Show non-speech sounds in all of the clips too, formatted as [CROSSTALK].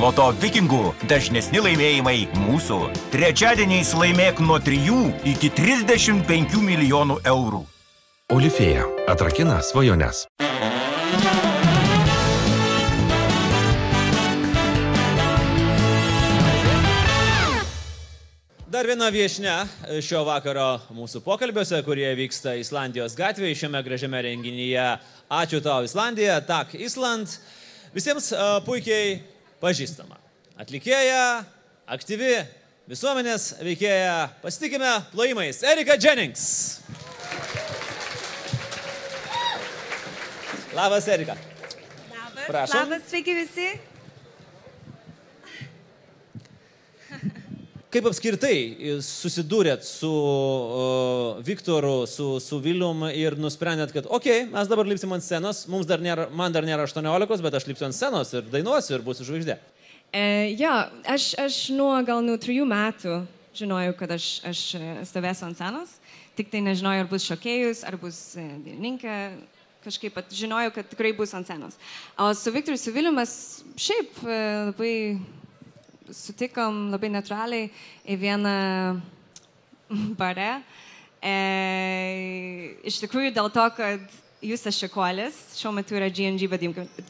Loto vikingų dažnesni laimėjimai mūsų. Trečiadieniais laimėk nuo 3 iki 35 milijonų eurų. Olifėja atrakina svajones. Dar viena viešne šio vakaro mūsų pokalbiuose, kurie vyksta Islandijos gatvėje šiame gražiame renginyje. Ačiū tau Islandija, Tak Island. Visiems uh, puikiai pažįstama. Atlikėja, aktyvi, visuomenės veikėja. Pasitikime plojimais. Erika Jennings. Labas, Erika. Labas. Prašom. Labas, sveiki visi. Kaip apskritai susidūrėt su uh, Viktoru, su, su Vilium ir nusprendėt, kad, okei, okay, mes dabar lipsim ant scenos, mums dar nėra, man dar nėra 18, bet aš lipsiu ant scenos ir dainuosiu ir būsiu žvaigždė. E, jo, aš, aš nuo gal nuo trijų metų žinojau, kad aš, aš e, stovėsiu ant scenos, tik tai nežinojau, ar bus šokėjus, ar bus e, dainininkė. Kažkaip žinojau, kad tikrai bus ant scenos. O su Viktoru Siviliu mes šiaip e, labai sutikom labai natūraliai vieną bare. E, iš tikrųjų dėl to, kad Justas Šekolis, šiuo metu yra GNG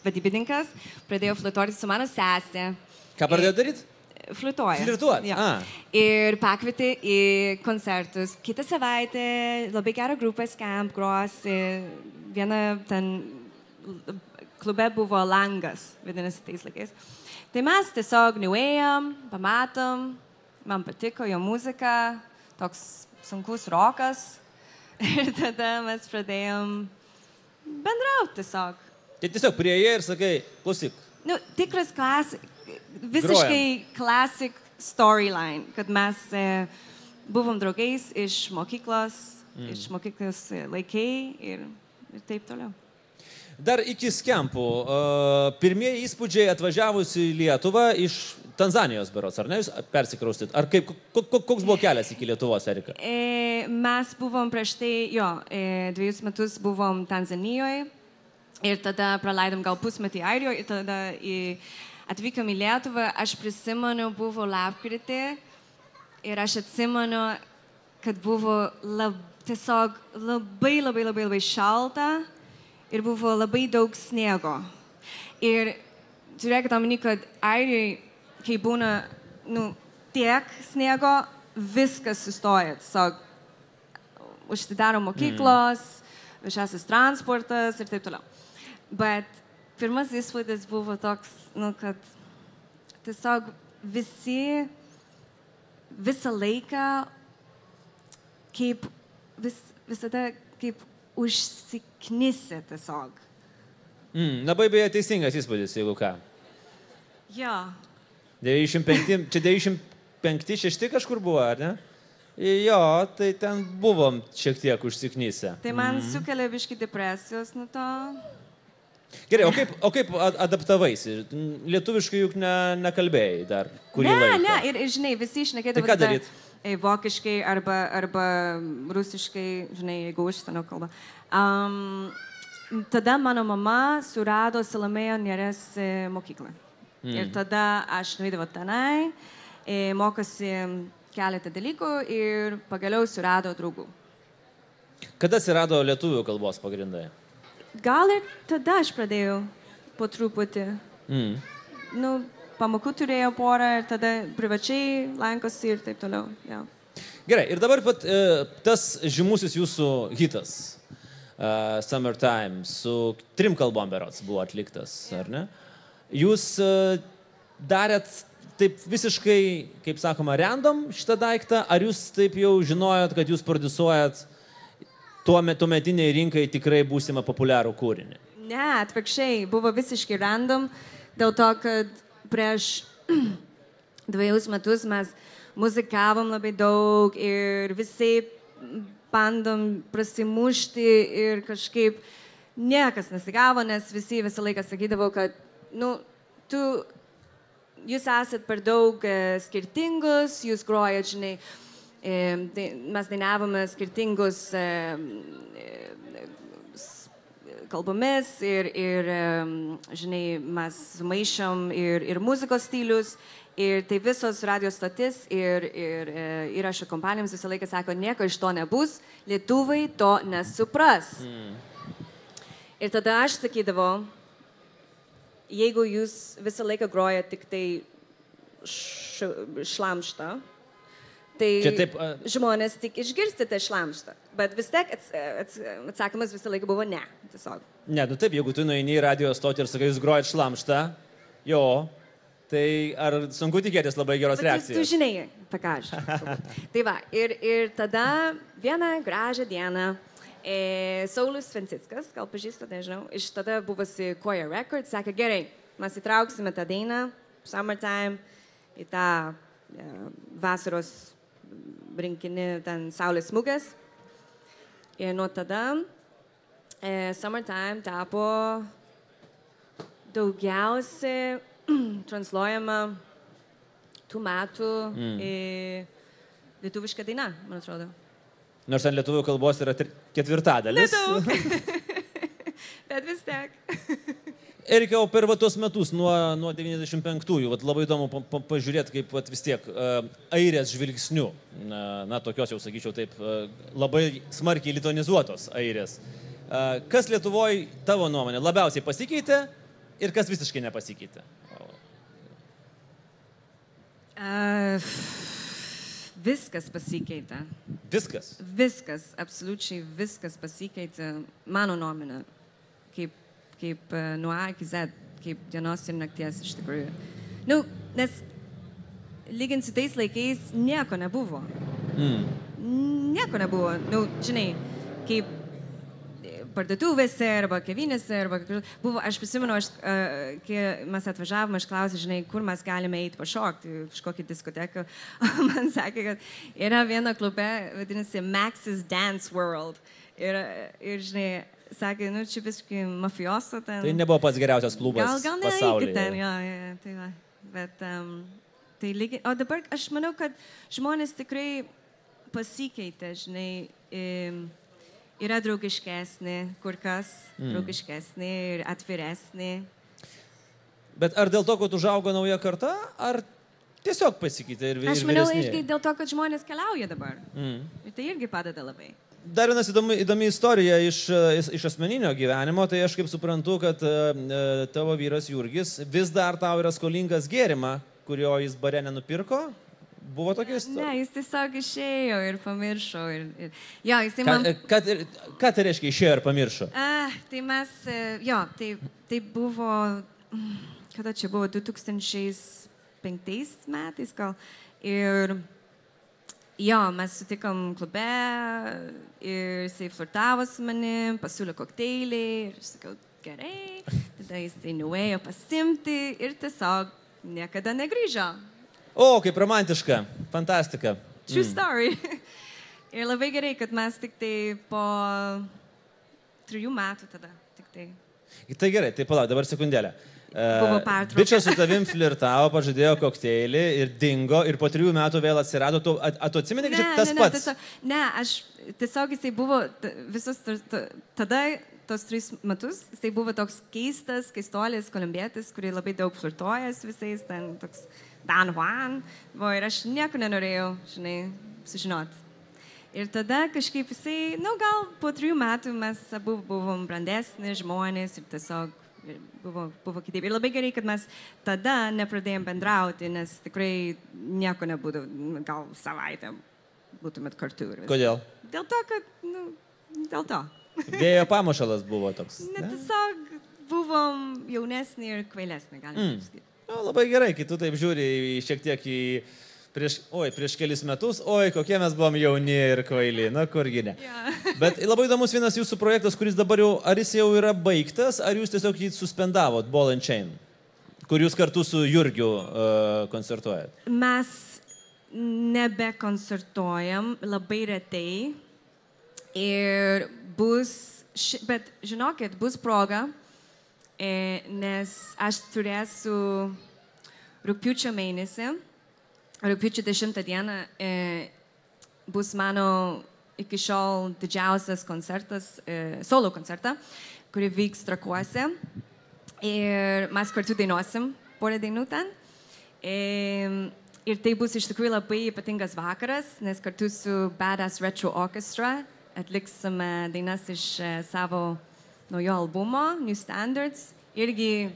vadybininkas, pradėjo flirtuoti su mano sesė. Ką pradėjo daryti? Flirtuoja. Flirtuot, Jo. a. Ir pakvietė į koncertus. Kitą savaitę labai gerą grupę Scamp gros. e, Viena ten klube buvo langas, vadinasi, tais laikais. Tai mes tiesiog nuėjom, pamatom, man patiko jo muzika, toks sunkus rokas. [LAUGHS] Ir tada mes pradėjom bendrauti tiesiog. Tai tiesiog prieėjai ir sakai, klausyk, Nu, tikras klasik, visiškai classic storyline, kad mes e, buvom draugais iš mokyklos, mm. iš mokyklos laikai ir, ir taip toliau. Dar iki skempų. Uh, pirmieji įspūdžiai atvažiavus į Lietuvą iš Tanzanijos berots, ar ne? Jūs persikraustyt. Ar kaip, ko- ko- koks buvo kelias iki Lietuvos, Erika? E, mes buvom prieš tai, jo, e, dviejus metus buvom Tanzanijoje ir tada praleidom gal pusmetį Airijoje ir tada į, atvykom į Lietuvą. Aš prisimenu, buvo lapkritį ir aš atsimenu, kad buvo lab, tiesiog labai labai labai labai šalta ir buvo labai daug sniego. Ir turėkite omeny, kad Airijoje, kai būna nu, tiek sniego, viskas sustoja. Tiesiog užsidaro mokyklos, mm. viešasis transportas ir taip toliau. Bet pirmas įspūdis buvo toks, nu, kad tiesiog visi visą laiką kaip vis, visada kaip užsiknisę tiesiog. Mm, labai beje teisingas įspūdis, jeigu ką. Jo. 95, [LAUGHS] čia 95-6 kažkur buvo, ar ne? Jo, tai ten buvom šiek tiek užsiknysę. Tai man mm. sukelia biški depresijos nuo to. Gerai, o kaip, o kaip adaptavaisi? Lietuviškai juk ne, nekalbėjai dar kurį ne, laiką. ne, ir, ir žinai, visi išnekėdavo. Tai ką tada, daryt? e, Vokiškai arba, arba rusiškai, žinai, jeigu užsienio kalba. Um, tada mano mama surado Salomėjo Nėres e, mokyklą. Mm. Ir tada aš nuėdavau tenai, e, mokosi keletą dalykų ir pagaliau surado draugų. Kada atsirado lietuvių kalbos pagrindai? Gal ir tada aš pradėjau po truputį. Mm. Nu, pamokų turėjau porą ir tada privačiai lankosi ir taip toliau. Ja. Gerai, ir dabar pat e, tas žymusis jūsų hitas, uh, Summertime, su trim kalbom berots buvo atliktas, ar ne? Jūs e, darėt taip visiškai, kaip sakoma, random šitą daiktą, ar jūs taip jau žinojot, kad jūs produsuojat tuo metu metiniai rinkai tikrai būsimą populiarų kūrinį? Ne, atvirkščiai, buvo visiškai random, dėl to, kad prieš [CLEARS THROAT] dviejus metus mes muzikavom labai daug ir visi bandom prasimušti ir kažkaip niekas nesigavo, nes visi visą laiką sakydavo, kad, nu, tu, jūs esat per daug e, skirtingus, jūs grojat, žinai, e, tai mes dainavome skirtingus e, kalbomis ir, ir žinai, mes sumaišom ir, ir muzikos stilius. Ir tai visos radio stotis ir, ir e, įrašo kompanijoms visą laiką sako, nieko iš to nebus, lietuvai to nesupras. Ir tada aš sakydavau, jeigu jūs visą laiką groja tik tai šlamštą, tai taip, a- žmonės tik išgirsite šlamštą. Bet vis tiek ats, ats, atsakymas visą laiką buvo ne. Tiesiog. Ne, nu taip, jeigu tu nueini į radio stotį ir sakai, jūs grojat šlamštą, jo, tai ar sunku tikėtis labai geros Bet tu, tu reakcijos? žinai, apie ką aš. [LAUGHS] tai va, ir, ir tada vieną gražią dieną e, Saulis Svencickas, gal pažįstate, nežinau, iš tada buvusi Koja Records, sakė, gerai, mes įtrauksime tą dainą, Summertime, į tą e, vasaros rinkinį, ten Saulės smūgas. Ir nuo tada e, Summertime tapo daugiausiai [CLEARS THROAT] transliuojama tų metų mm. lietuviška daina, man atrodo. Nors ant lietuvių kalbos yra ketvirtadalis. [LAUGHS] [LAUGHS] Bet vis tiek. [LAUGHS] Erika, o per va tuos metus nuo, nuo 95-ųjų, vat labai įdomu pa, pa, pažiūrėti, kaip vat vis tiek uh, airės žvilgsnių, na, na, tokios jau sakyčiau taip, uh, labai smarkiai litonizuotos airės. Uh, kas Lietuvoje, tavo nuomonė, labiausiai pasikeitė ir kas visiškai nepasikeitė? Uh, viskas pasikeitė. Viskas. Viskas, absoliučiai viskas pasikeitė, mano nuomonė, kaip, kaip uh, nuo A iki Z, kaip dienos ir nakties iš tikrųjų. Nu, nes lygint su tais laikais nieko nebuvo. Mm. Nieko nebuvo. Nu, žinai, kaip e, parduotuvėse arba kavinėse, arba kažkur- buvo, aš prisimenu, aš, uh, kai mes atvažiavome, aš klausiau, žinai, kur mes galime eiti pašokti, kažkokį diskoteką. [LAUGHS] O man sakė, kad yra viena klube, vadinasi Max's Dance World. Ir, ir žinai, sakė, nu, čia visiškai mafioso ten. Tai nebuvo pats geriausias klubas Gal, gal neikit ten, jo, jo, tai va. Bet, um, tai lygiai, o dabar aš manau, kad žmonės tikrai pasikeitė, žinai, yra draugiškesnė, kur kas mm. draugiškesnė ir atviresnė. Bet ar dėl to, kad užaugo nauja karta, ar tiesiog pasikeitė ir, vi- Aš manau, irgi dėl to, kad žmonės keliauja dabar. Mm. Ir tai irgi padeda labai. Dar vienas įdomi, įdomi istorija iš, e, iš asmeninio gyvenimo, tai aš kaip suprantu, kad e, e, tavo vyras Jurgis vis dar tau yra skolingas gėrimą, kurio jis bare nenupirko. Buvo tokia Ne, istorija? jis tiesiog išėjo ir pamiršo. Ir, ir, jo, jisai Ką, man... ką, tai- ką tai reiškia išėjo ir pamiršo? A, tai mes, jo, tai, tai buvo, mm, kada čia buvo, 2005 metais gal. Ir jo, mes sutikom klube ir jisai flirtavo su manim, pasiūlė kokteilį ir aš sakiau, gerai. Tada jisai nuėjo pasimti ir tiesiog niekada negrįžo. O, kaip romantiška, fantastika. True story. [LAUGHS] ir labai gerai, kad mes tik tai po trijų metų tada. Tik tai. Tai gerai, tai palauk, dabar sekundėlę. Pertrauka. Bičias su tavim flirtavo, pažadėjo kokteilį ir dingo ir po trijų metų vėl atsirado. Tu, at, at, atsimeni, kad tas ne, pats? Tiesiog, ne, aš tiesiog jisai buvo visus, tada tos tris metus, jisai buvo toks keistas, keistolis kolumbietis, kurį labai daug flirtuoja su visais, ten toks Dan Juan, buvo ir aš nieko nenorėjau, žinai, sužinoti. Ir tada kažkaip jisai, na nu, gal po trijų metų mes abu buvom brandesni žmonės ir tiesiog buvo, buvo kitaip. Ir labai gerai, kad mes tada nepradėjom bendrauti, nes tikrai nieko nebūdavo, gal savaitę būtumėt kartu. Kodėl? Dėl to, kad, nu, dėl to. Vėjo pamušalas buvo toks. [LAUGHS] Ne, ne? tiesiog buvom jaunesni ir kvailesni, galima Mm. pasakyti. Nu, labai gerai, kai tu taip žiūri šiek tiek į prieš, oi, prieš kelis metus, oi, kokie mes buvom jauni ir kvaili, na kurgi ne. Jo. [LAUGHS] Bet labai įdomus vienas jūsų projektas, kuris dabar jau, ar jis jau yra baigtas, ar jūs tiesiog jį suspendavot, Ball and Chain, kur jūs kartu su Jurgiu uh, koncertuojat. Mes nebekoncertuojam labai retai ir bus, ši, bet žinokit, bus proga, e, nes aš turėsiu rūpiučio mėnesį, rūpiučio 10 dieną e, bus mano iki šiol didžiausias koncertas, e, solo koncertą, kuri vyks trakuose. Ir mes kartu dainuosim porą dainų ten. E, Ir tai bus iš tikrųjų labai ypatingas vakaras, nes kartu su Badass Retro Orchestra atliksime dainas iš e, savo naujo albumo New Standards, irgi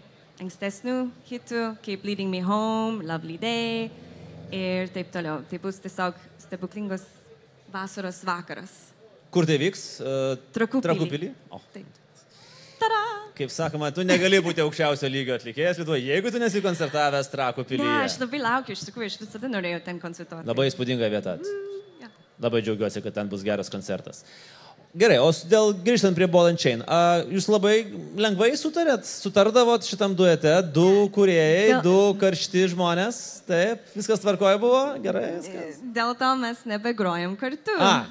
ankstesnių hitų, kaip Leading Me Home, Lovely Day ir taip toliau. Tai bus tiesiog stebuklingos vasaros vakaras. Kur tai vyks? Uh, Trakų Trakų pily. pilį? O. Taip. Tada! Kaip sakoma, tu negali būti aukščiausio lygio atlikėjas Lietuvoje, jeigu tu nesi koncertavęs Trakų pilyje. Ne, aš labai laukiu, iš tikrųjų, aš visada norėjau ten koncertuoti. Labai įspūdinga vieta. Ja. Labai džiaugiuosi, kad ten bus geras koncertas. Gerai, o dėl grįžtant prie Ball and Chain, a, jūs labai lengvai sutarėt, sutardavot šitam duete, du kuriejai, Dėl- du karšti žmonės, taip, viskas tvarkoja buvo, gerai, viskas. Dėl to mes nebegrojam kartu. A,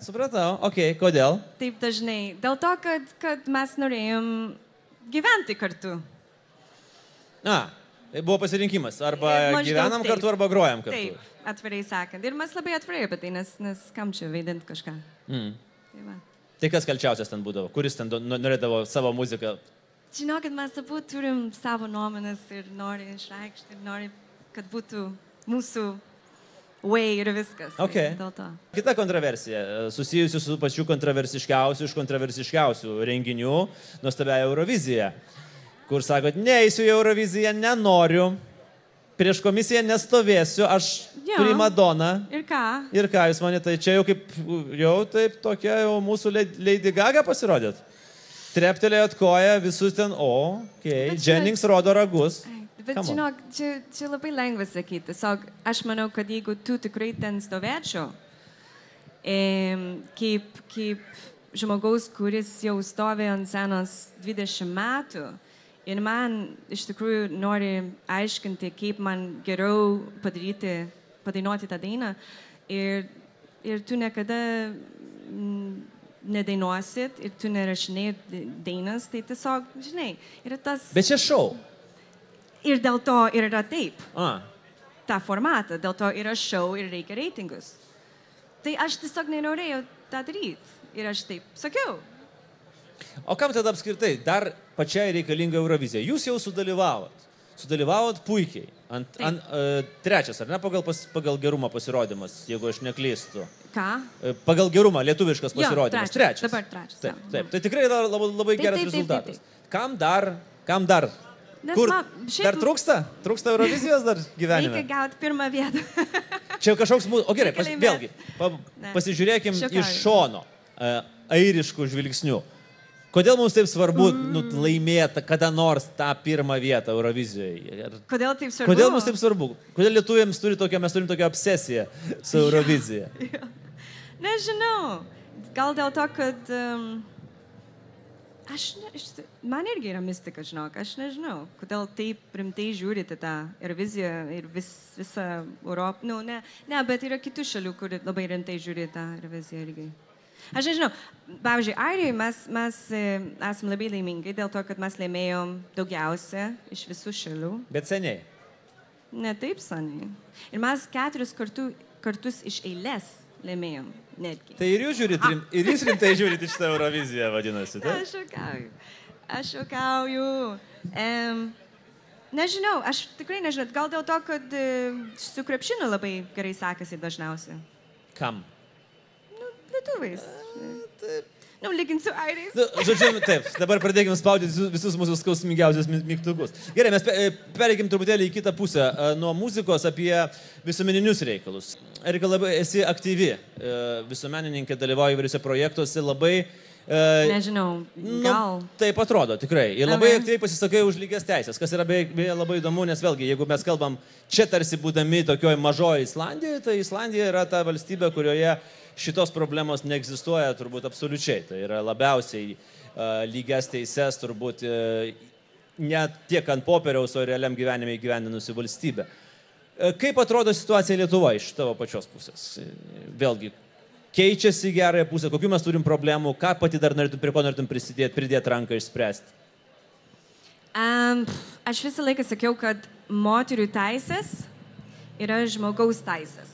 supratau, okei, okay, kodėl? Taip dažnai. Dėl to, kad, kad mes norėjom gyventi kartu. A, tai buvo pasirinkimas, arba Maždaug gyvenam taip. kartu, arba grojam kartu. Taip, atvirai sakant. Ir mes labai atvirai apie tai, nes, nes kam čia vaidinti kažką. Mm. Tai, va. Tai kas kalčiausias ten būdavo, kuris ten norėdavo savo muziką Žinokit, mes abu turim savo nuomonės ir nori išreikšti, ir nori, kad būtų mūsų way ir viskas. Tai Okay. To. Kita kontroversija, e, susijusi su pačiu kontroversiškiausiu iš kontroversiškiausių renginių, nuostabia Eurovizija, kur sakot, neįsiu į Euroviziją, nenoriu, prieš komisiją nestovėsiu, aš Jo. prima Dona. Ir ką? Ir ką jūs manite, tai čia jau kaip, jau taip tokia jau mūsų Lady- Gaga pasirodėt. Treptelėjot koją, visus ten, o, okay. Jennings rodo ragus. Bet Come žinok, čia, čia labai lengva sakyti. Tiesiog aš manau, kad jeigu tu tikrai ten stovėčiau, em, kaip, kaip žmogaus, kuris jau stovi ant scenos 20 metų ir man iš tikrųjų nori aiškinti, kaip man geriau padaryti, padainuoti tą dainą ir, ir tu niekada mm, nedainuosit ir tu nerašinėjai dainas, tai tiesiog, žinai, yra tas... Bet čia šau. Ir dėl to ir yra taip, A, tą formatą, dėl to yra show ir reikia reitingus. Tai aš tiesiog nenorėjau tą daryti. Ir aš taip sakiau. O kam tada apskritai dar pačiai reikalinga Eurovizija? Jūs jau sudalyvavot. Sudalyvavot puikiai. Ant, Taip. ant, uh, trečias, ar ne, pagal, pas, pagal gerumą pasirodymas, jeigu aš neklystu. Ką? E, Pagal gerumą lietuviškas Jo, pasirodymas. trečias. Dabar trečias, Taip, jo. taip. Tai tikrai yra labai, labai Taip, geras taip, taip, rezultatas. taip, Kam dar? Kam dar? Nes Kur? man šiaip- Dar trūksta? Trūksta Eurovizijos dar Reikia gyvenime? gauti pirmą vietą. [LAUGHS] Čia kažkoks mūsų... O gerai, pas, Reikia vėlgi, pa, Ne. pasižiūrėkim Šokauju. iš šono, uh, airiškų žvilgsnių. Kodėl mums taip svarbu mm. nu, laimėti kada nors tą pirmą vietą Eurovizijoje? Ir Kodėl taip svarbu? Kodėl mums taip svarbu? Kodėl lietuviams turi tokią, mes turim tokią obsesiją su [LAUGHS] Eurovizija? [LAUGHS] Nežinau. Gal dėl to, kad... Um, aš, ne, iš, man irgi yra mistika, žinok. Aš nežinau, kodėl taip rimtai žiūrite tą Euroviziją ir vis, visą Europą. Nu, ne, ne, bet yra kitų šalių, kur labai rimtai žiūri tą Euroviziją irgi. Aš nežinau, pavyzdžiui, Airijoje mes, mes e, esame labai laimingi dėl to, kad mes laimėjom daugiausia iš visų šalių. Bet seniai. Ne taip seniai. Ir mes keturis kartu, kartus iš eilės laimėjom netgi. Tai ir jūs, žiūrit, rim, ir jūs rimtai žiūrit į šitą Euroviziją, vadinasi. Taip? Aš juokauju. Aš juokauju. Um, nežinau, aš tikrai nežinau. Gal dėl to, kad e, su krepšiniu labai gerai sekasi dažniausiai. Kam? Nu, lietuvais. Nu, lygint su airiais. Nu, žodžiu, taip, dabar pradėkime spaudyti visus, mūsų skausmingiausius mi- mygtukus. Gerai, mes e, pereikim truputėlį į kitą pusę. E, Nuo muzikos apie visuomeninius reikalus. Erika, labai esi aktyvi. e, Visuomenininkė dalyvauja įvairiuose projektuose, labai... Nežinau, Nu, gal. taip atrodo, tikrai. Ir labai Aha. aktyviai pasisakai už lygias teisės, kas yra beje, beje labai įdomu, nes vėlgi, jeigu mes kalbam čia tarsi būdami tokioje mažoje Islandijoje, tai Islandija yra ta valstybė, kurioje šitos problemos neegzistuoja turbūt absoliučiai. Tai yra labiausiai uh, lygias teises turbūt uh, ne tiek ant popieriaus, o realiam gyvenime įgyvendinusi valstybė. E, Kaip atrodo situacija Lietuvoje iš tavo pačios pusės? E, Vėlgi, keičiasi gerąją pusę, kokių mes turim problemų, ką pati dar norėtum, prie ko norėtum prisidėti, pridėti ranką išspręsti. Um, aš visą laiką sakiau, kad moterių teisės yra žmogaus teisės.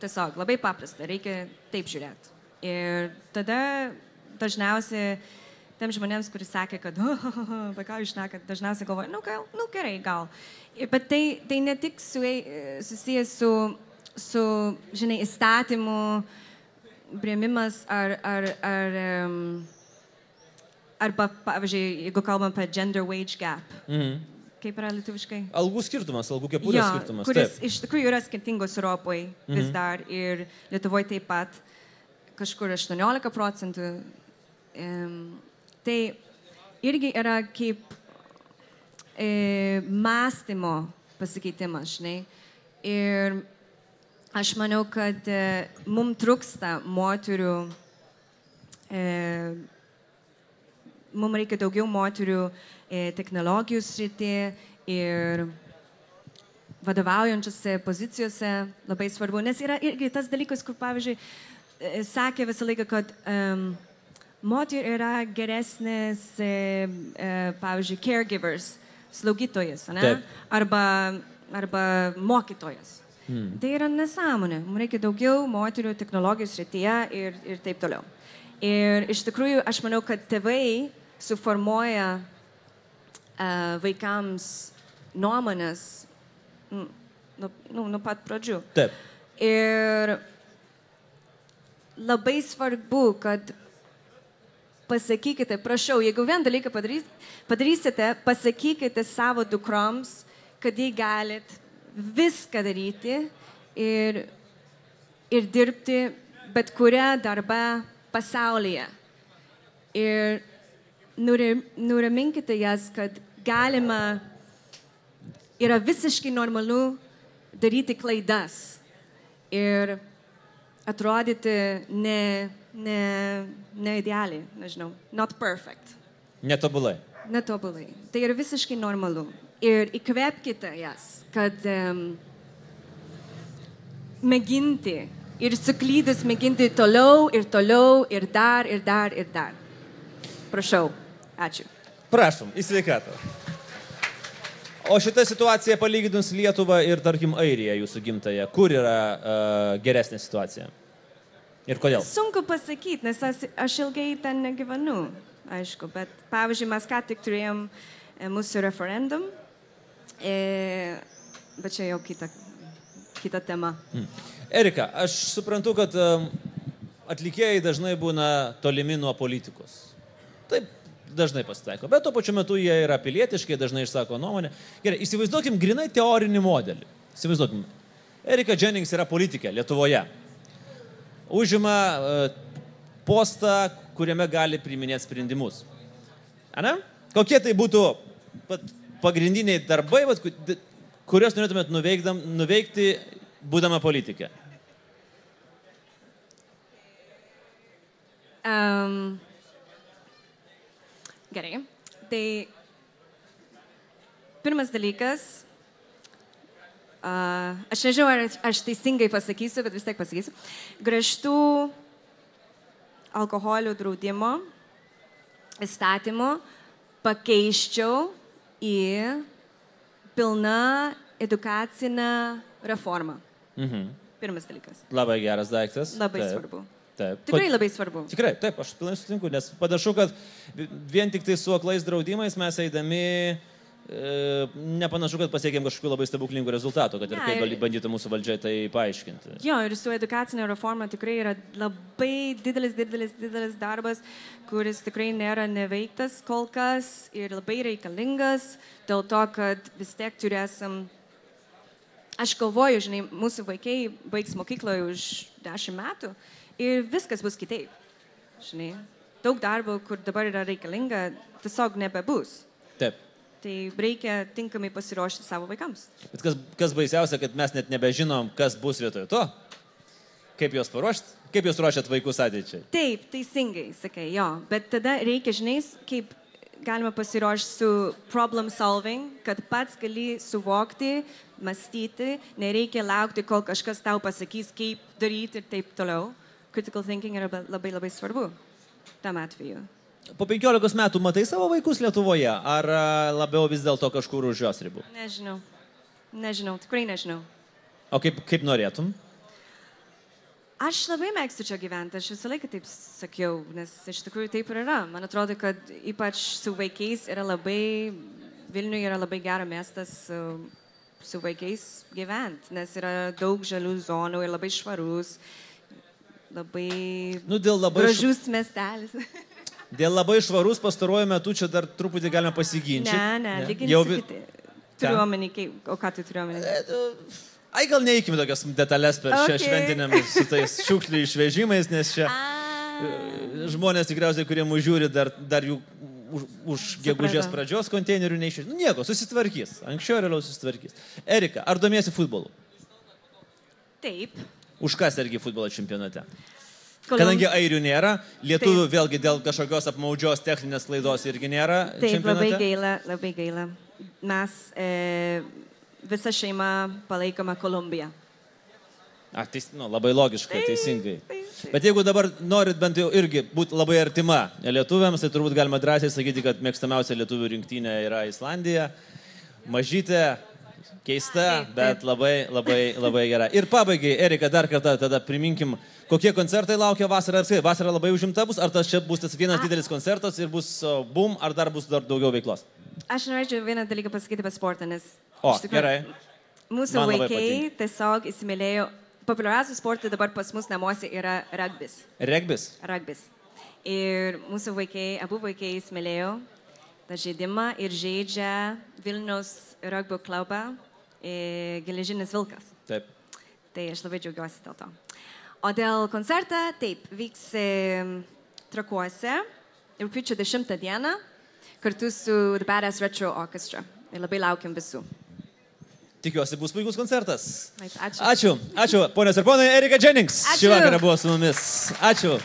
Tiesiog labai paprasta, reikia taip žiūrėti. Ir tada dažniausiai Tiem žmonėms, kuris sakė, kad, [LAUGHS] apie ką jūs šnekat, dažniausiai galvoja, nu, gal, nu gerai, gal. Ir- Bet tai, tai ne tik su, susijęs su, su, žinai, įstatymu, prieimimas ar, ar, ar um, arba, pavyzdžiui, jeigu kalbam apie gender wage gap. Mhm. Kaip yra lietuviškai? Algų skirtumas, algų kepurės Jo, skirtumas. kuris Taip. iš tikrųjų yra skirtingos Europoje vis dar ir Lietuvoje taip pat kažkur 18 procentų. Um, tai irgi yra kaip e, mąstymo pasikeitimas, žinai. Ir aš manau, kad e, mums trūksta moterių, e, mums reikia daugiau moterių technologijų srityje ir vadovaujančiose pozicijose labai svarbu, nes yra irgi tas dalykas, kur, pavyzdžiui, e, sakė visą laiką, kad um, moterų yra geresnės, e, e, pavyzdžiui, caregivers, slaugytojas. Arba, arba mokytojas. Hmm. Tai yra nesąmonė. Mums reikia daugiau moterių technologijų srityje ir, ir taip toliau. Ir iš tikrųjų, aš manau, kad tėvai suformuoja vaikams nuomonės mm, nuo nu, nu pat pradžių. Taip. Ir labai svarbu, kad pasakykite, prašau, jeigu vieną dalyką padarys, padarysite, pasakykite savo dukroms, kad jie galit viską daryti ir, ir dirbti bet kurią darbą pasaulyje. Ir nurim- nuraminkite jas, kad galima, yra visiškai normalu daryti klaidas ir atrodyti ne, ne, ne idealiai, nežinau, not perfect, Netobulai. netobulai. Tai yra visiškai normalu. Ir įkvėpkite jas, kad um, mėginti ir suklydus mėginti toliau ir toliau ir dar ir dar ir dar. Prašau. Ačiū. Prašom, į sveikatą. O šita situacija palyginus Lietuvą ir, tarkim, Airiją, jūsų gimtają, kur yra uh, geresnė situacija? Ir kodėl? Sunku pasakyti, nes aš, aš ilgai ten negyvenu, aišku, bet pavyzdžiui, mes ką tik turėjom e, mūsų referendum, e, bet čia jau kita, kita tema. Erika, aš suprantu, kad um, atlikėjai dažnai būna tolimi nuo politikos. Taip dažnai pasitaiko, bet tuo pačiu metu jie yra pilietiški, dažnai išsako nuomonę. Gerai, įsivaizduokim grinai teorinį modelį. Įsivaizduokim. Erika Jennings yra politikė Lietuvoje. Užima uh, postą, kuriame gali priiminėti sprendimus. Ane? Kokie tai būtų pagrindiniai darbai, kuriuos norėtumėt nuveikti, būdama politikė? Um, gerai. Tai pirmas dalykas, uh, aš nežinau, ar aš- teisingai pasakysiu, bet vis tiek pasakysiu. Griežtų alkoholio draudimo įstatymo pakeiščiau į pilną edukacinę reformą. Mhm. Pirmas dalykas. Labai geras daiktas. Labai Taip. svarbu. Taip. Tikrai labai svarbu. Tikrai, taip, aš pilnai sutinku, nes panašu, kad vi- vien tik tai su aklais draudimais mes eidami e, nepanašu, kad pasiekėm kažkokių labai stebuklingų rezultatų, kad ir Ne, kaip bandytų mūsų valdžia tai paaiškinti. Jo, ir su edukacinė reforma tikrai yra labai didelis, didelis, didelis darbas, kuris tikrai nėra neveiktas kol kas ir labai reikalingas, dėl to, kad vis tiek turėsim. Aš galvoju, žinai, mūsų vaikai baigs mokykloje už dešimt metų ir viskas bus kitaip. Žinai, daug darbo, kur dabar yra reikalinga, tiesiog nebebus. Taip. Tai reikia tinkamai pasiruošti savo vaikams. Bet kas, kas baisiausia, kad mes net nebežinom, kas bus vietoj to. Kaip juos paruošti? Kaip jūs ruošiat vaikus ateičiai? Taip, teisingai, sakai, jo. Bet tada reikia, žinai, kaip galima pasiruošti su problem solving, kad pats gali suvokti, mąstyti, nereikia laukti, kol kažkas tau pasakys, kaip daryti ir taip toliau. Critical thinking yra ba- labai labai svarbu tam atveju. Po 15 metų matai savo vaikus Lietuvoje, ar labiau vis dėlto kažkur už jos ribų? Nežinau. Nežinau, tikrai nežinau. O kaip, kaip norėtum? Aš labai mėgstu čia gyventi, aš visą laiką taip sakiau, nes iš tikrųjų taip ir yra. Man atrodo, kad ypač su vaikais yra labai, Vilniuje yra labai geras miestas su, su vaikais gyventi, nes yra daug žalių zonų ir labai švarus, labai Nu, labai, š... gražus miestelis. [LAUGHS] dėl labai švarus pastaruoju metu čia dar truputį galime pasiginčyti. ne, ne, lygiai Jau vi... vi... Turiu omeny, kaip, o ką tu turiu omeny? Ai, gal neįkime tokias detalės per šią Okay. šventinėmis su tais šiukšlių išvežimais, nes čia A, žmonės tikriausiai, kurie mūsų žiūri, dar, dar jų už, už gegužės pradžios konteinerių neišvežė. Nu, nieko, susitvarkys. Anksčiau ar vėliau susitvarkys. Erika, ar domiesi futbolu? taip. Už ką sergi futbolo čempionate? Kolum- Kadangi airių nėra, lietuvių vėlgi dėl kažkokios apmaudžios techninės klaidos irgi nėra. Taip, labai čempionate. gaila, labai gaila. Mes e, visą šeimą palaikome Kolumbiją. A, teis, nu, labai logiška, Taip, teisingai. taip, taip. Bet jeigu dabar norit bent jau irgi būti labai artima lietuviams, tai turbūt galima drąsiai sakyti, kad mėgstamiausia lietuvių rinktinė yra Islandija. Mažytė, keista, bet labai, labai, labai gera. Ir pabaigai, Erika, dar kartą tada priminkim, kokie koncertai laukia vasarą. Ar vasara labai užimta bus, ar tas čia bus tas vienas didelis koncertas ir bus bum, ar dar bus dar daugiau veiklos? Aš norėčiau vieną dalyką pasakyti apie sportą, nes... O, tikrųjų, gerai. Mūsų vaikai tiesiog įsimylėjo. Populiariausias sportas dabar pas mus namuose yra rugbis. Regbis. Rugbis. Ir mūsų vaikai, abu vaikai įsimylėjo žaidimą ir žaidžia Vilnius rugbio klubą e, Geležinis Vilkas. Taip. Tai aš labai džiaugiuosi dėl to. O dėl koncertą, taip, vyks e, trakuose rūpiučio 10 dieną kartu su The Badass Retro Orchestra. Ir labai laukiam visų. Tikiuosi bus puikus koncertas. Ačiū. Ačiū, ačiū, ponios ir ponai, Erika Jennings. Šį vakarą buvo su mumis. Ačiū.